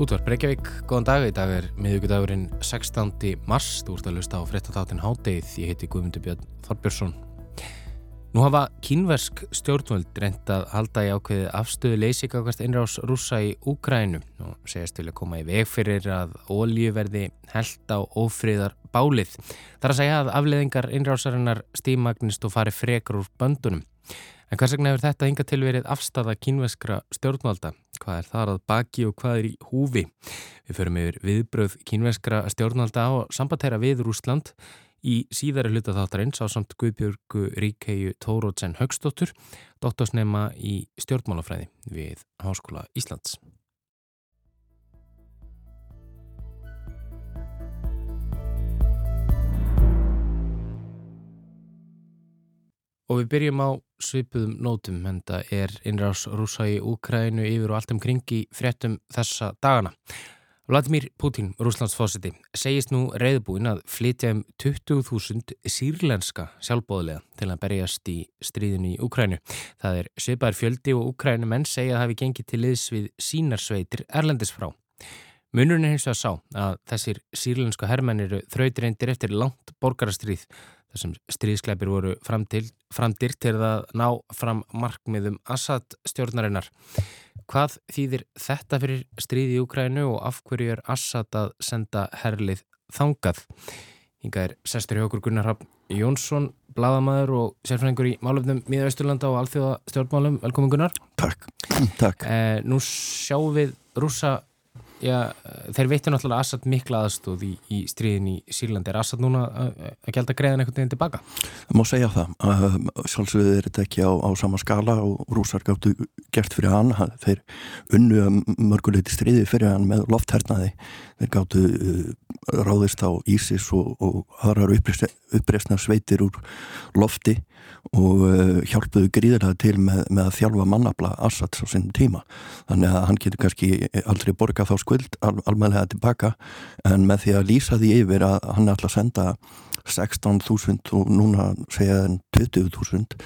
Útvar Breykjavík, góðan dag, í dag er miðugudagurinn 16. mars, þú ert að lusta á fréttatáttinn Hádeið, ég heiti Guðmundur Björn Þorbjörnsson. Nú hafa kínversk stjórnvöld reynd að halda í ákveði afstöðu leysikakast innrás rúsa í Úkrænu og segast vilja koma í veg fyrir að ólju verði held á ofriðar bálið. Það er að segja að afleðingar innrásarinnar stímagnist og fari frekar úr böndunum. En hvers vegna hefur þetta hinga til verið afstæða kínveskra stjórnvalda? Hvað er þar að baki og hvað er í húfi? Við förum yfir viðbröð kínveskra stjórnvalda á sambandherra við Rúsland í síðari hluta þáttarins á samt Guðbjörgu Ríkæju Tórótsen Högstóttur, doktorsnema í stjórnmálafræði við Háskóla Íslands. Og við byrjum á svipuðum nótum, en það er innrás rúsa í Úkrænu yfir og allt um kringi fréttum þessa dagana. Vladimir Putin, rúslandsfósiti, segist nú reyðbúin að flytja um 20.000 sírlenska sjálfbóðlega til að berjast í stríðinu í Úkrænu. Það er svipaðar fjöldi og Úkrænu menn segja að hafi gengið til liðs við sínarsveitir erlendis frá. Munurinn er hins vegar sá að þessir sírlenska herrmenn eru þrautireindir eftir langt borgarastríð þessum stríðskleipir voru framdyrt til að ná fram markmiðum Assad stjórnarinnar. Hvað þýðir þetta fyrir stríði í Ukrænu og af hverju er Assad að senda herlið þangað? Hinga er sestur hjá okkur Gunnar Rapp Jónsson, bladamæður og sérfræðingur í málöfnum Míða Östurlanda og Alþjóða stjórnmálum. Velkomin Gunnar. Takk. Takk. Eh, nú sjáum við rúsa Já, þeir veitir náttúrulega Assad mikla aðstóð í, í stríðin í Sýrlandi. Er Assad núna að gælda greiðan einhvern veginn tilbaka? Það má segja það. Sjálfsögðu er þetta ekki á, á sama skala og rúsar gáttu gert fyrir hann. Þeir unnu mörguleiti stríði fyrir hann með lofthernaði. Þeir gáttu uh, ráðist á Ísis og, og aðrar uppreysna sveitir úr lofti og uh, hjálpuðu gríðilega til með, með að þjálfa mannabla Assads á sinn tíma þannig að hann getur kannski aldrei borga þá skuld al almenlega tilbaka en með því að lýsa því yfir að hann alltaf að senda 16.000 og núna segja 20.000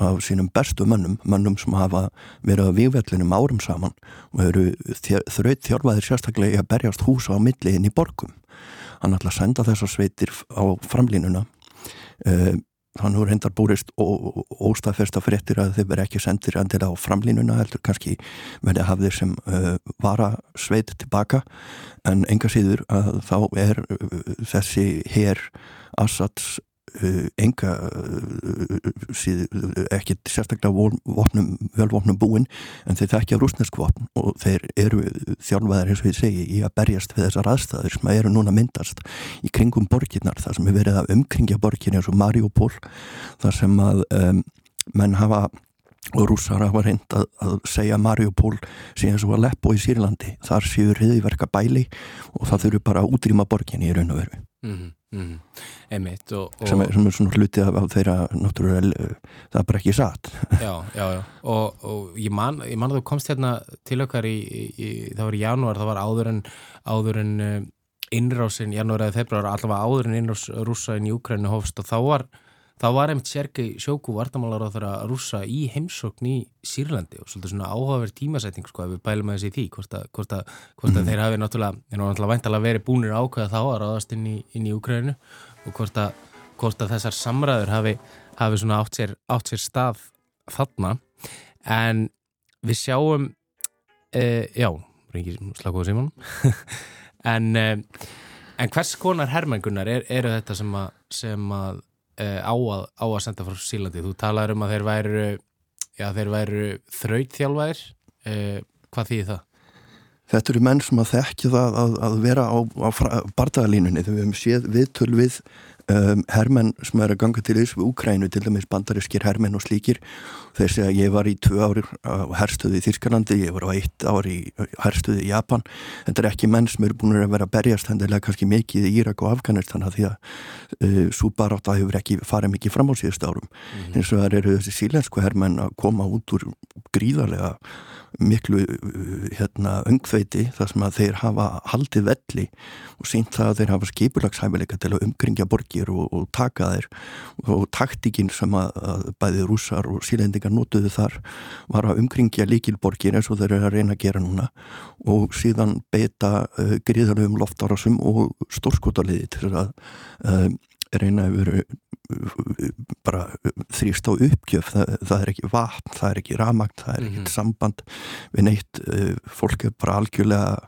af sínum bestu mönnum, mönnum sem hafa verið á vývellinum árum saman og eru þraut þjálfaðir sérstaklega í að berjast húsa á milli inn í borgum. Hann alltaf að senda þessar sveitir á framlínuna. Uh, hann voru hendar búrist og óstafesta fréttir að þeir veri ekki sendir endilega á framlínuna heldur kannski verði að hafa þeir sem uh, vara sveit tilbaka. En enga síður að þá er uh, þessi hér Assads enga uh, síð, ekki sérstaklega vopnum, völvopnum búin en þeir þekkja rúsnesk vopn og þeir eru þjálfaðar eins og ég segi í að berjast við þessar aðstæður sem eru núna myndast í kringum borginnar þar sem er verið að umkringja borgin eins og Mariupol þar sem að um, menn hafa og rússar hafa reynd að, að segja Mariupol síðan svo að Leppo í Sýrlandi. Þar séu riðiverka bæli og það þurfu bara að útrýma borgin í raun og veru. Mm -hmm. Mm, einmitt og, og sem, er, sem er svona hluti af, af þeirra náttúrulega, það er bara ekki satt. Já, já, já. Og, og ég man, ég man að þú komst hérna til okkar í, í það var í janúar, það var áður en áður en uh, innrásin, janúar eða februar allavega áður en innrás rúsa inn í Úkrænu hófst og þá var þá var einmitt Sergei Sjóku vartamálar á þeirra rúsa í heimsókn í Sýrlandi og svolítið svona áhugaverð tímasetting sko að við bælum að þessi því hvort að, hvort að, hvort að mm. þeir hafi náttúrulega, náttúrulega væntalega verið búinir ákveða þá að ráðast inn í, í Ukraínu og hvort að, hvort að þessar samræður hafi, hafi svona átt sér, átt sér stað þarna en við sjáum e, já, reyngir slakuðu Simon en, e, en hvers konar hermengunar er, eru þetta sem að, sem að á, að, á að senda frá Sílandi. Þú talaður um að þeir væru, já, þeir væru þrautþjálfæðir. Uh, hvað þýðir það? Þetta eru menn sem að þekkja það að, að vera á, á bardagalínunni þegar við hefum séð viðtöl við um, hermenn sem er að ganga til þess við Úkrænu, til dæmis bandariskir hermenn og slíkir. Segja að ég var í tvö ári á herstuði í Þýrskalandi, ég var á eitt ári í herstuði í Japan. Þetta er ekki menn sem eru búin að vera að berjast hendilega kannski mikið í Írak og Afganistan því að uh, að hefur ekki farið mikið fram á síðust árum. Mm -hmm. Eins og það eru þessi sílensku hermenn að koma út úr gríðarlega miklu hérna, öngþveiti þar sem að þeir hafa haldið velli og sínt það að þeir hafa skipulagshæfileika til að umkringja borgir og, og taka þeir og taktikinn sem að, að bæði rússar og sílendingar notuðu þar var að umkringja líkilborgir eins og þeir eru að reyna að gera núna og síðan beita uh, gríðarlegum loftárásum og stórskotaliði til að uh, reyna að veru bara þrýst á uppgjöf það, það er ekki vatn, það er ekki ramagt það er ekkert mm -hmm. samband við neitt fólk er bara algjörlega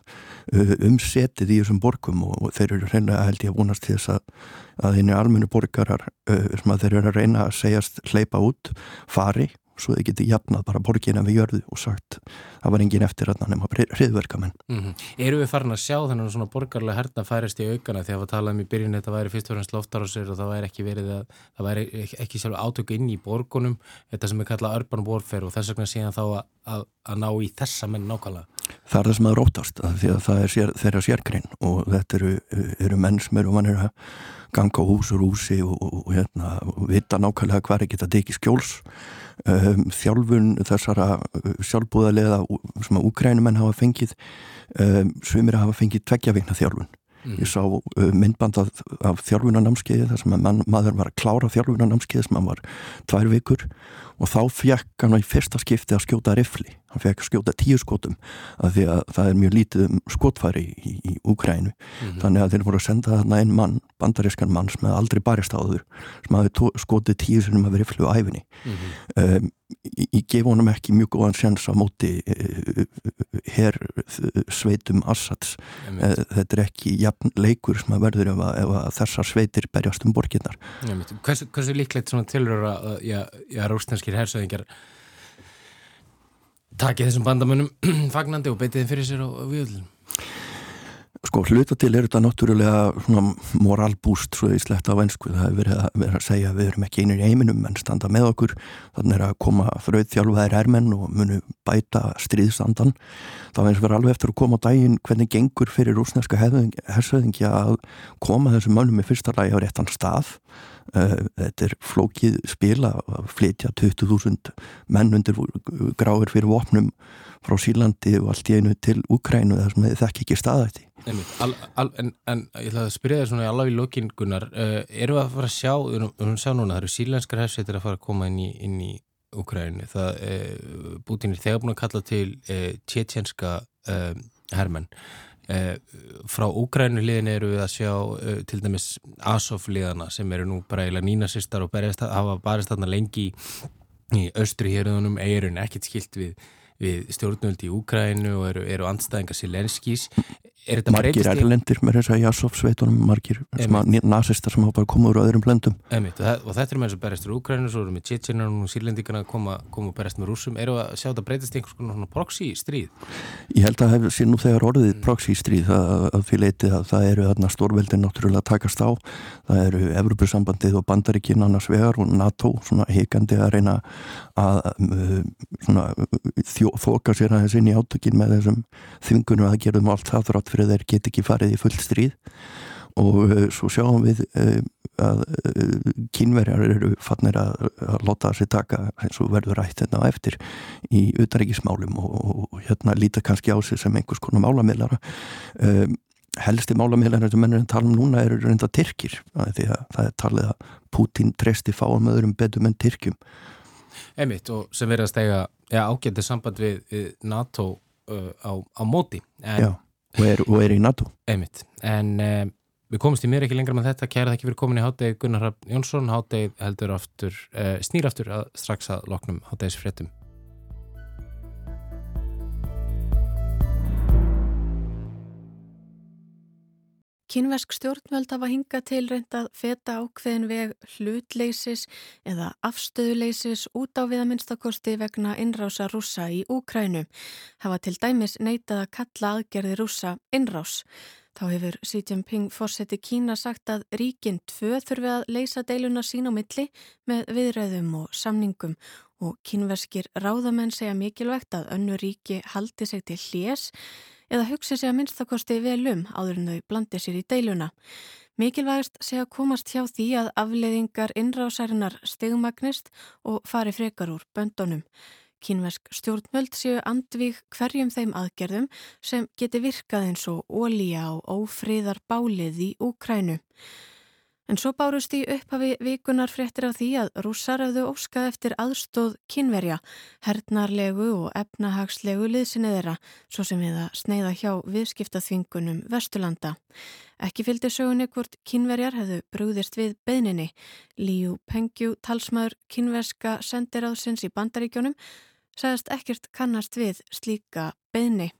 umsetið í þessum borgum og þeir eru reyna held ég að vonast til þess að að þeirri almennu borgarar sem að þeir eru að reyna að segjast hleypa út fari svo þau geti jafnað bara borgina við jörðu og sagt það var engin eftir að nefna hriðverkamenn. Mm -hmm. Eru við farin að sjá þennan svona borgarlega herna færist í aukana þegar við talaðum í byrjun þetta væri fyrst og fremst loftarásir og það væri ekki verið að það væri ekki sjálf átöku inn í borgunum þetta sem er kallað urban warfare og þess vegna síðan þá að, að, að ná í þessa menn nákvæmlega. Það er það sem að rótast að því að það er sér, þeirra sérgrinn og þetta eru, eru menn sem eru mannir að ganga hús og húsi og, og, og, hérna, vita nákvæmlega hvað er geta tekið skjóls. Um, þjálfun þessara uh, sjálfbúðarlega sem að úkrænumenn hafa fengið um, svimir hafa fengið tveggjaveikna þjálfun. Mm. Ég sá uh, myndband af, af þjálfunarnámskeiði þar sem man, maður var að klára þjálfunarnámskeiði sem hann var tvær vikur og þá fekk hann í fyrsta skipti að skjóta rifli hann fekk skjóta tíu skotum af því að það er mjög lítið um skotfæri í, í Úkrænu mm -hmm. þannig að þeir voru að senda þarna einn mann bandarískan mann sem hefði aldrei barist áður sem hafi skotið tíu hefði verið flu á æfinni mm -hmm. um, ég gef honum ekki mjög góðan sjans á móti uh, her sveitum Assads. Uh, þetta er ekki jafn leikur sem að verður ef, að, ef að þessar sveitir berjast um borginnar Hversu, hversu líklegt tilur að ja, ja, rústenskir hersöðingar Takk þessum bandamönnum fagnandi og beitið þeim fyrir sér á viðlunum. Sko hluta til er þetta náttúrulega moralbúst svo í sletta á ennsku. Það hefur verið, verið að segja að við erum ekki einir í heiminum en standa með okkur. Þannig er að koma fröðþjálfaðir ermenn og munu bæta stríðstandan. Það finnst verið alveg eftir að koma á daginn hvernig gengur fyrir rúsneska hersöðingja að koma þessum mönnum í fyrsta lagi á réttan stað Eh, þetta er flókið spila að flytja 20.000 menn undir gráður fyrir vopnum frá Sílandi og allt í einu til Ukrænu þar sem þið þekk ekki staðætti en, en ég ætla að spyrja þér svona alveg í lokingunar uh, eh, eru að fara að sjá, við að sjá núna það eru sílenskar hefsveitir að fara að koma inn í, inn í Ukrænu það uh, Bútin er þegar búin að kalla til uh, tjetjenska hermenn. Eh, frá Úgrænu liðin eru við að sjá eh, til dæmis Azov liðana sem eru nú bara eiginlega nínasistar og berjast, hafa barist þarna lengi í, austri hérðunum, eigurinn ekkert skilt við, við stjórnvöldi í Úgrænu og eru, eru andstæðingar Silenskís margir erlendir með þess að Jasov sveitunum margir nazistar sem hafa bara komið úr öðrum blöndum. Emitt, og, og þetta er með þess að berjast úr Úgrænu svo eru við Tjetjenarinn og Sýrlendikana að koma, koma og berjast með rúsum eru að sjá þetta breytast einhvers konar proxy stríð Ég held að það sé nú þegar orðið mm. proxy stríð að, að því leitið að það eru þarna stórveldin náttúrulega að takast á. Það eru Evropasambandið og Bandaríkin annars vegar og NATO svona heikandi að reyna að um, þóka sér aðeins fyrir þeir get ekki farið í full stríð. Og uh, svo sjáum við uh, að uh, kynverjar eru fannir að, að láta þessi taka eins og verður rætt hérna á eftir í utaríkismálum og, og, hérna líta kannski á sig sem einhvers konar málamiðlara. Um, helsti málamiðlar sem mennur en tala um núna eru reynda Tyrkir því að það er talið að Putin treysti fáum öðrum betum en Tyrkjum. Emmitt og sem verður að stega ja, ágætti samband við, við NATO uh, á, á móti. En Já og er, og er í NATO. Einmitt. en uh, við komumst í mér ekki lengra með þetta. Kæra það ekki fyrir komin í háttegið Gunnar Rapp Jónsson. Háttegið heldur aftur uh, snýr aftur að strax að loknum háttegisfréttum Kínversk stjórnvöld hafa hingað til reyndað feta ákveðin veg hlutleysis eða afstöðuleysis út á viðaminnstakosti vegna innrása rúsa í Úkrænu. Hafa til dæmis neitað að kalla aðgerði rúsa innrás. Þá hefur Xi Jinping fórseti Kína sagt að ríkinn tvö þurfi að leysa deiluna sín á milli með viðræðum og samningum og kínverskir ráðamenn segja mikilvægt að önnu ríki haldi sig til hljés eða hugsi sig að minnstakosti vel um áður en þau blandi sér í deiluna. Mikilvægast sé að komast hjá því að afleiðingar innrásarinnar stegmagnist og fari frekar úr böndunum. Kínversk stjórnmöld séu andvík hverjum þeim aðgerðum sem geti virkað eins og ólíja og ófríðar bálið í Úkrænu. En svo bárust í upphafi vikunar fréttir af því að rússar hafðu óskað eftir aðstóð kynverja, hernarlegu og efnahagslegu liðsinni þeirra, svo sem við að sneiða hjá viðskiptaþvingunum Vesturlanda. Ekki fylgdi sögunni hvort kynverjar hefðu brúðist við beðninni. Líu Pengjú, talsmaður kynverska sendiráðsins í bandaríkjónum, sagðist ekkert kannast við slíka beðni.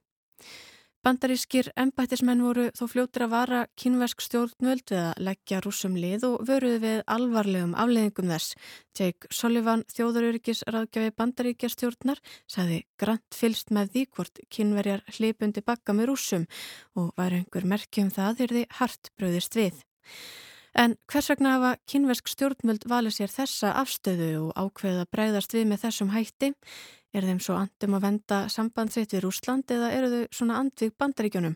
Bandarískir embættismenn voru þó fljóttir að vara kynversk stjórnvöld við að leggja rúsum lið og vöruð við alvarlegum afleðingum þess. Jake Sullivan, þjóðaröryggis ráðgjafi bandaríkja stjórnar, sagði grant fylst með því hvort kynverjar hlipundi bakka með rúsum og var einhver merkjum það er því hart bröðist við. En hvers vegna hafa kynversk stjórnvöld valið sér þessa afstöðu og ákveða breyðast við með þessum hætti? Er þeim svo andum að venda sambandsitt við Rúsland eða eru þau svona andvig bandaríkjónum?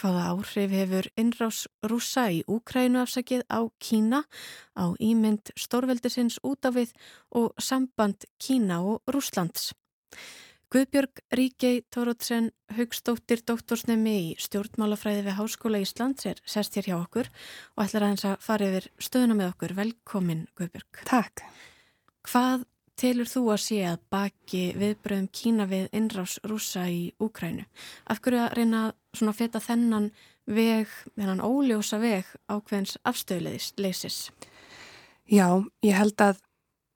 Hvaða áhrif hefur innrás rúsa í Úkrænu afsakið á Kína, á ímynd stórveldisins út af við og samband Kína og Rúslands? Guðbjörg Ríkei Tórótsen Haugstóttir doktorsnemi í stjórnmálafræði við Háskóla Íslands er sest hér hjá okkur og ætlar að hans að fara yfir stöðuna með okkur. Velkomin Guðbjörg. Takk. Hvað telur þú að sé að baki viðbröðum Kína við innrás rúsa í Úkrænu? Af hverju að reyna að feta þennan veg, þennan óljósa veg ákveðins afstöðleisis? Já, ég held að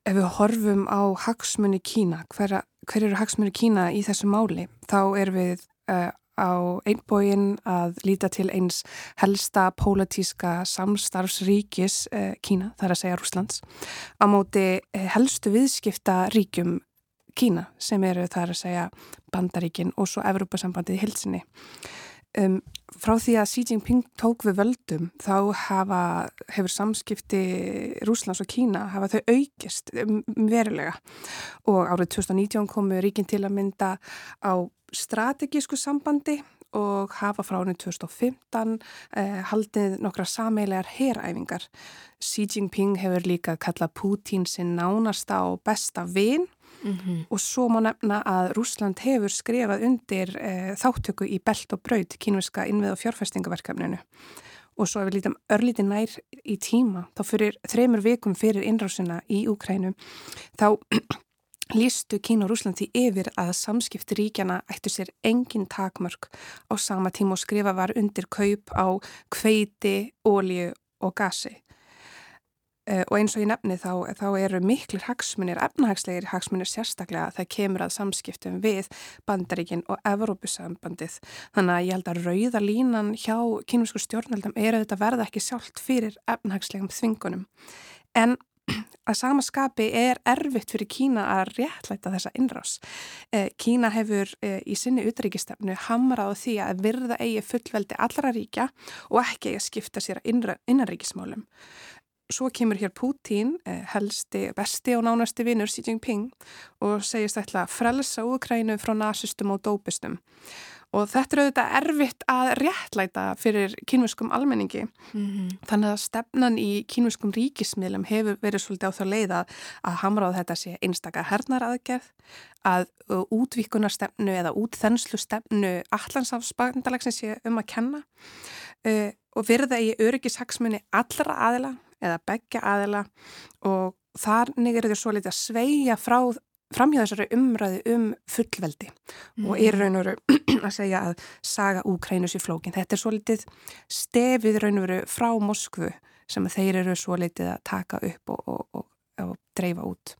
ef við horfum á hagsmunni Kína, hver, hver eru hagsmunni Kína í þessu máli, þá er við uh, á einbógin að líta til eins helsta pólitíska samstarfsríkis eh, Kína, þar að segja Rúslands, á móti eh, helstu viðskipta ríkjum Kína sem eru þar að segja Bandaríkin og svo Evrópasambandið í hilsinni. Um, frá því að Xi Jinping tók við völdum þá hafa, hefur samskipti Rúslands og Kína hafa þau aukist um, verulega og árið 2019 komu ríkin til að mynda á strategísku sambandi og hafa frá ánum 2015 eh, haldið nokkra sameilegar heræfingar. Xi Jinping hefur líka kallað Putin sinn nánasta og besta vinn mm -hmm. og svo má nefna að Rúsland hefur skrifað undir eh, þáttöku í belt og braud kínverska innvið og fjárfestingaverkefninu. Og svo ef við lítum örlíti nær í tíma, þá fyrir þreymur vikum fyrir innrásina í Úkrænu, þá lístu Kína og Rúslandi yfir að samskipti ríkjana ættu sér engin takmörk á sama tíma og skrifa var undir kaup á kveiti, ólíu og gasi. Uh, og eins og ég nefni þá, þá eru miklir hagsmunir, efnahagslegir hagsmunir sérstaklega það kemur að samskiptum við bandaríkin og Evrópusambandið. Þannig að ég held að rauða línan hjá kynvísku stjórnaldum er að þetta verða ekki sjálft fyrir efnahagslegum þvingunum. En að samaskapi er erfitt fyrir Kína að réttlæta þessa innrás. Eh, Kína hefur eh, í sinni utryggistefnu hamrað á því að virða eigi fullveldi allra ríkja og ekki eigi að skipta sér að innanríkismálum. Svo kemur hér Putin, eh, helsti, besti og nánasti vinnur Xi Jinping og segist ætla að frelsa Úkrænu frá nazistum og dópistum. Og þetta er auðvitað erfitt að réttlæta fyrir kynviskum almenningi. Mm -hmm. Þannig að stefnan í kynviskum ríkismiðlum hefur verið svolítið á þá leiða að hamráð þetta sé einstaka hernaraðgerð, að uh, útvíkunarstefnu eða útþenslustefnu allansafsbandalagsins sé um að kenna uh, og verða í öryggishagsmunni allra aðila eða begja aðila og þarnig er þetta svolítið að sveia frá framhjá þessari umræði um fullveldi mm. og er raun og veru að segja að saga Úkrænus í flókin. Þetta er svo litið stefið raun og veru frá Moskvu sem þeir eru svo litið að taka upp og, og, og, og dreifa út.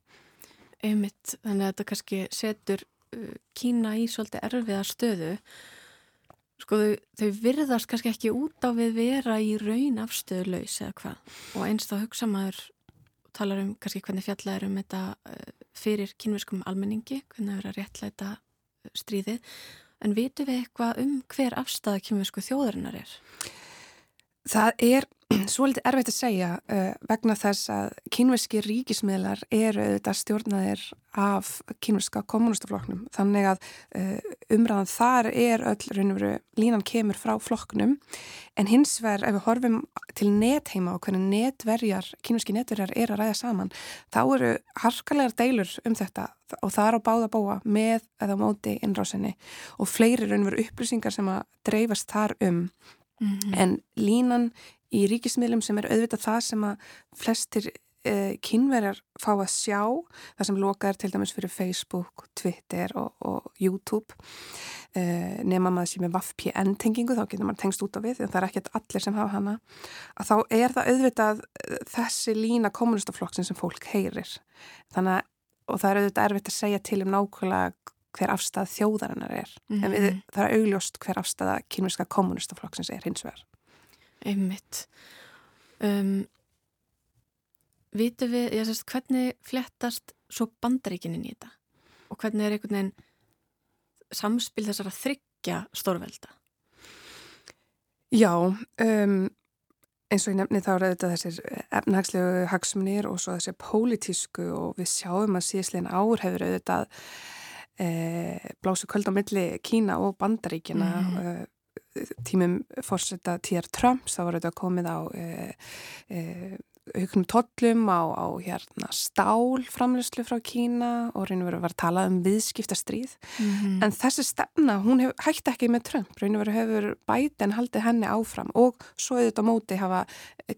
Einmitt, þannig að þetta kannski setur uh, Kína í svolítið erfiða stöðu. Sko þau, þau virðast kannski ekki út á við vera í raun afstöðulegs eða hvað og einst þá hugsa maður talar um kannski hvernig fjallað er um þetta uh, fyrir kynverskum almenningi, hvernig það er að réttlæta uh, stríðið, en vitu við eitthvað um hver afstæða kynversku þjóðarinnar er? Það er svolítið erfitt að segja uh, vegna þess að kynverski ríkismiðlar eru auðvitað stjórnaðir af kynverska kommunistaflokknum þannig að uh, umræðan þar er öll raun og veru línan kemur frá flokknum. En hins vegar ef við horfum til netheima og hvernig netverjar, kynverski netverjar er að ræða saman þá eru harkalegar deilur um þetta og það er á báða búa með eða móti innrásinni. Og fleiri raun og veru upplýsingar sem að dreifast þar um Mm -hmm. En línan í ríkismiðlum sem er auðvitað það sem að flestir eh, kynverjar fá að sjá, það sem loka er til dæmis fyrir Facebook, Twitter og, og YouTube eh, nema maður sem er VPN-tengingu þá getur maður tengst út á við en það er ekkert allir sem hafa hana að þá er það auðvitað eh, þessi lína kommunistaflokksin sem fólk heyrir þannig að og það er auðvitað erfitt að segja til um nákvæmlega hver afstæð þjóðarinnar er mm -hmm. en við, mhm. það er augljóst hver afstæða kynverska kommunistaflokksins er hins vegar Einmitt um, Vitu við, ég sérst, hvernig flettast svo bandaríkinin í þetta og hvernig er einhvern veginn samspil þessar að þryggja stórvelda? Já, um, eins og ég nefni þá er þetta þessir efnahagslegu hagsmunir og svo þessir pólitísku og við sjáum að síðslegin ár hefur auðvitað blásu kvöld á milli Kína og Bandaríkina mm. e, tímum fórsetta T.R. Trumps þá var þetta komið á e, auknum tollum á, á hérna, stálframlöslu frá Kína og reynir verið að vera að tala um viðskiptastríð mm -hmm. en þessi stefna, hún hef, hætti ekki með Trump, reynir verið hefur bæten haldið henni áfram og svo auðvitað móti hafa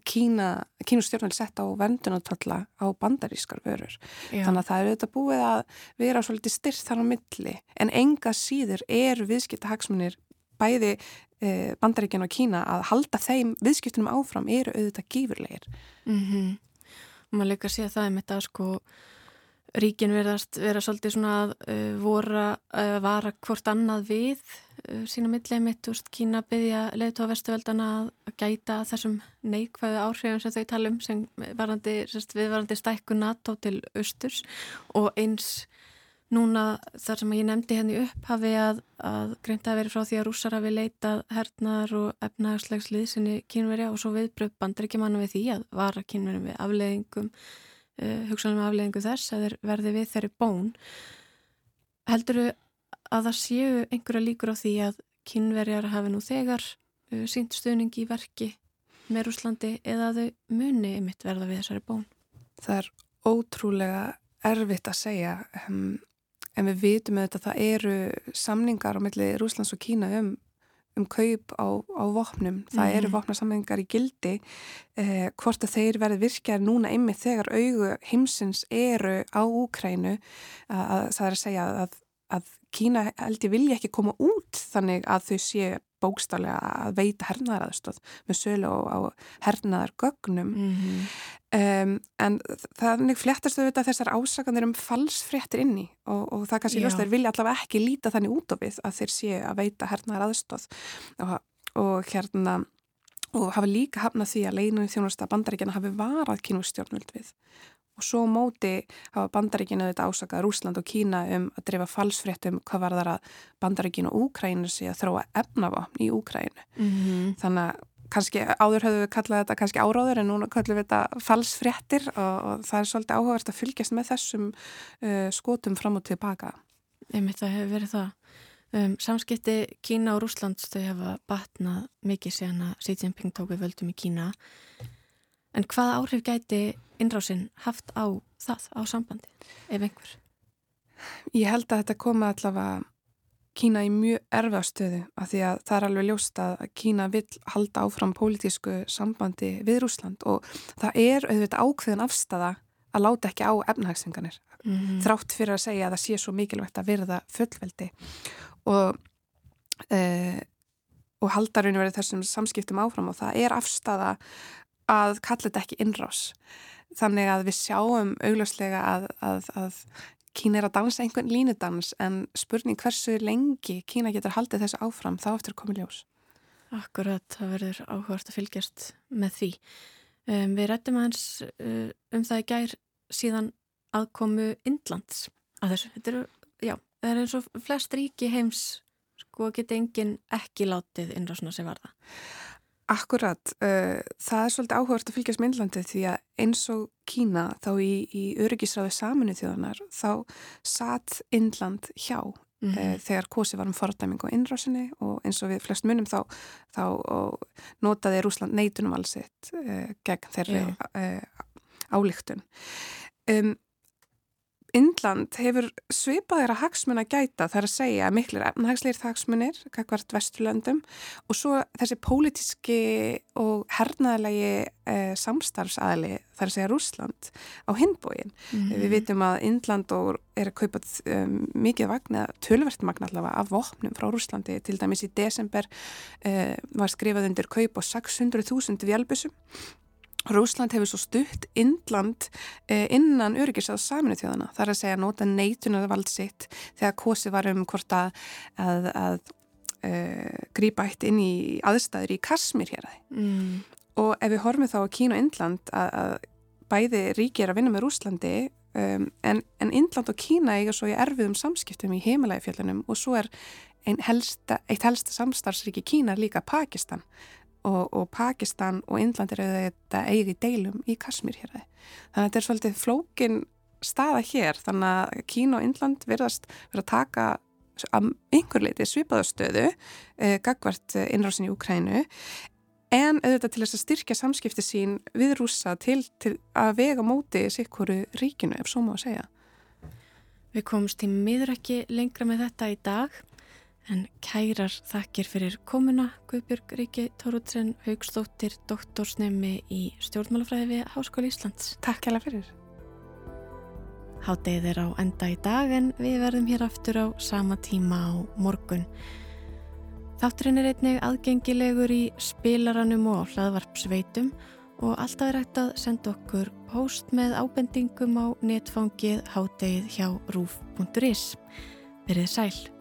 Kína Kínustjórnvel sett á vendunatolla á bandarískar vörur Já. þannig að það er auðvitað búið að vera svolítið styrt þar á milli en enga síður er viðskiptahagsmunir bæði bandaríkjan og Kína að halda þeim viðskiptunum áfram eru auðvitað gífurlegir. Mm -hmm. Og maður að sé að það með þetta sko ríkin verðast vera svolítið svona að uh, voru að vara hvort annað við uh, sína millið mitt, úrst Kína byggja leiðtóa vestuveldana að gæta þessum neikvæðu áhrifum sem þau talum sem varandi, viðvarandi stækku NATO til austurs og eins Núna þar sem ég nefndi henni upp hafi að, að greint að veri frá því að rússar hafi leitað hernaðar og efnahagslegs liðsynni kynverja og svo viðbröð bandar ekki manna við því að vara kynverjum við afleðingum, uh, hugsanum afleðingu þess að verði við þeirri bón. Heldur þau að það séu einhverja líkur á því að kynverjar hafi nú þegar uh, sínt stuðning í verki með Rúslandi eða að þau muni ymitt verða við þessari bón? Það er ótrúlega erfitt að segja. Um, en við vitum að það eru samningar á milli Rúslands og Kína um, um kaup á, á vopnum. Það mm. eru vopnarsamningar í gildi eh, hvort að þeir verði virkjar núna ymmið þegar augu heimsins eru á Úkrænu að, að það er að segja að, að Kína held ég vilja ekki koma út þannig að þau séu bókstálega að veita hernaðaraðstóð með sölu á hernaðargögnum mm -hmm. Um, en þannig fléttast þau þessar ásakanir um falsfréttir inni og, og það kannski ljóst þeir vilja allavega ekki líta þannig út á við að þeir séu að veita hernaðaraðstóð og, og hérna og hafa líka hafnað því að leginunni þjónasta bandaríkjana hafi varað kynustjórnvöld við og svo móti hafa bandaríkinu þetta ásakað Rúsland og Kína um að drifa falsfréttum hvað var þar að bandaríkinu og Úkrænu sé að þróa efnavapn í Úkrænu. Mm -hmm. Þannig að kannski áður höfum við kallað þetta kannski áráður en núna kallum við þetta falsfréttir og, og það er svolítið áhugavert að fylgjast með þessum uh, skotum fram og tilbaka. Einmitt það hefur verið það. Um, samskipti Kína og Rúslands þau hafa batnað mikið síðan að Xi Jinping tók við völdum í Kína En hvaða áhrif gæti innrásinn haft á það, á sambandi, ef einhver? Ég held að þetta koma allavega Kína í mjög erfa stöðu af því að það er alveg ljóst að Kína vil halda áfram pólitísku sambandi við Rúsland og það er auðvitað ákveðin afstafa að láta ekki á efnahagsenganir mm -hmm. þrátt fyrir að segja að það sé svo mikilvægt að verða fullveldi og, e, og haldarunni verið þessum samskiptum áfram og það er afstafa að kalla þetta ekki innrás. Þannig að við sjáum augljóslega að, að, að Kína er að dansa einhvern línudans en spurning hversu lengi Kína getur haldið þessu áfram þá eftir koma ljós. Akkurat, það verður áhugast að fylgjast með því. Um, við rættum aðeins uh, um það í gær síðan aðkomu Indlands að þessu. Þetta eru, já, það er eins og flest ríki heims sko geti engin ekki látið innrásna sem var það. Akkurat, uh, það er svolítið áhugast að fylgjast með Índlandi því að eins og Kína þá í, í öryggisráðu saminu þjóðanar þá satt Índland hjá mm -hmm. uh, þegar kosi var um fordæming og innrásinni og eins og við flest munum þá, þá notaði Rúsland neitunum allsitt uh, gegn þeirri álíktun. Um, Indland hefur svipaðir að hagsmun að gæta þar að segja miklir efnahagsleir hagsmunir kakvart vesturlöndum og svo þessi pólitíski og hernaðalegi eh, samstarfsaðli þar að segja Rúsland á hinbóin. Mm. Við vitum að Indland er að kaupa um, mikið vagn eða tölvertmagn allavega af vopnum frá Rúslandi til dæmis í desember eh, var skrifað undir kaup á 600.000 vjálbusum Rúsland hefur svo stutt Indland eh, innan öryggis á saminu þjóðana. Það er að segja nota neitunar vald sitt þegar kosi var um hvort að, að, að uh, eh, grýpa eitt inn í aðstæður í Kasmir hér aðeins. Mm. Og ef við horfum þá að Kína og Indland að, að bæði ríki er að vinna með Rúslandi um, en, en Indland og Kína eiga svo í erfiðum samskiptum í heimalægifjöldunum og svo er helsta, eitt helsta samstarfsríki Kína líka Pakistan og, og Pakistan og Indland er auðvitað eigið deilum í Kasmír hér. Þannig að þetta er svolítið flókin staða hér þannig að Kína og Indland verðast verða að taka að einhver leiti svipaðastöðu eh, gagvart innrásin í Ukrænu en auðvitað til þess að styrkja samskipti sín við rúsa til, til að vega móti sikkuru ríkinu ef svo má að segja. Við komumst í miður ekki lengra með þetta í dag En kærar þakkir fyrir komuna Guðbjörg Ríki Tóruðsson Haugstóttir, doktorsnemi í stjórnmálafræði við Háskóli Íslands. Takk hella fyrir. Háttegið er á enda í dag en við verðum hér aftur á sama tíma á morgun. Þátturinn er einnig aðgengilegur í spilaranum og hlaðvarpsveitum og alltaf er hægt að senda okkur post með ábendingum á netfangið háttegið hjá rúf.is. Verið sæl.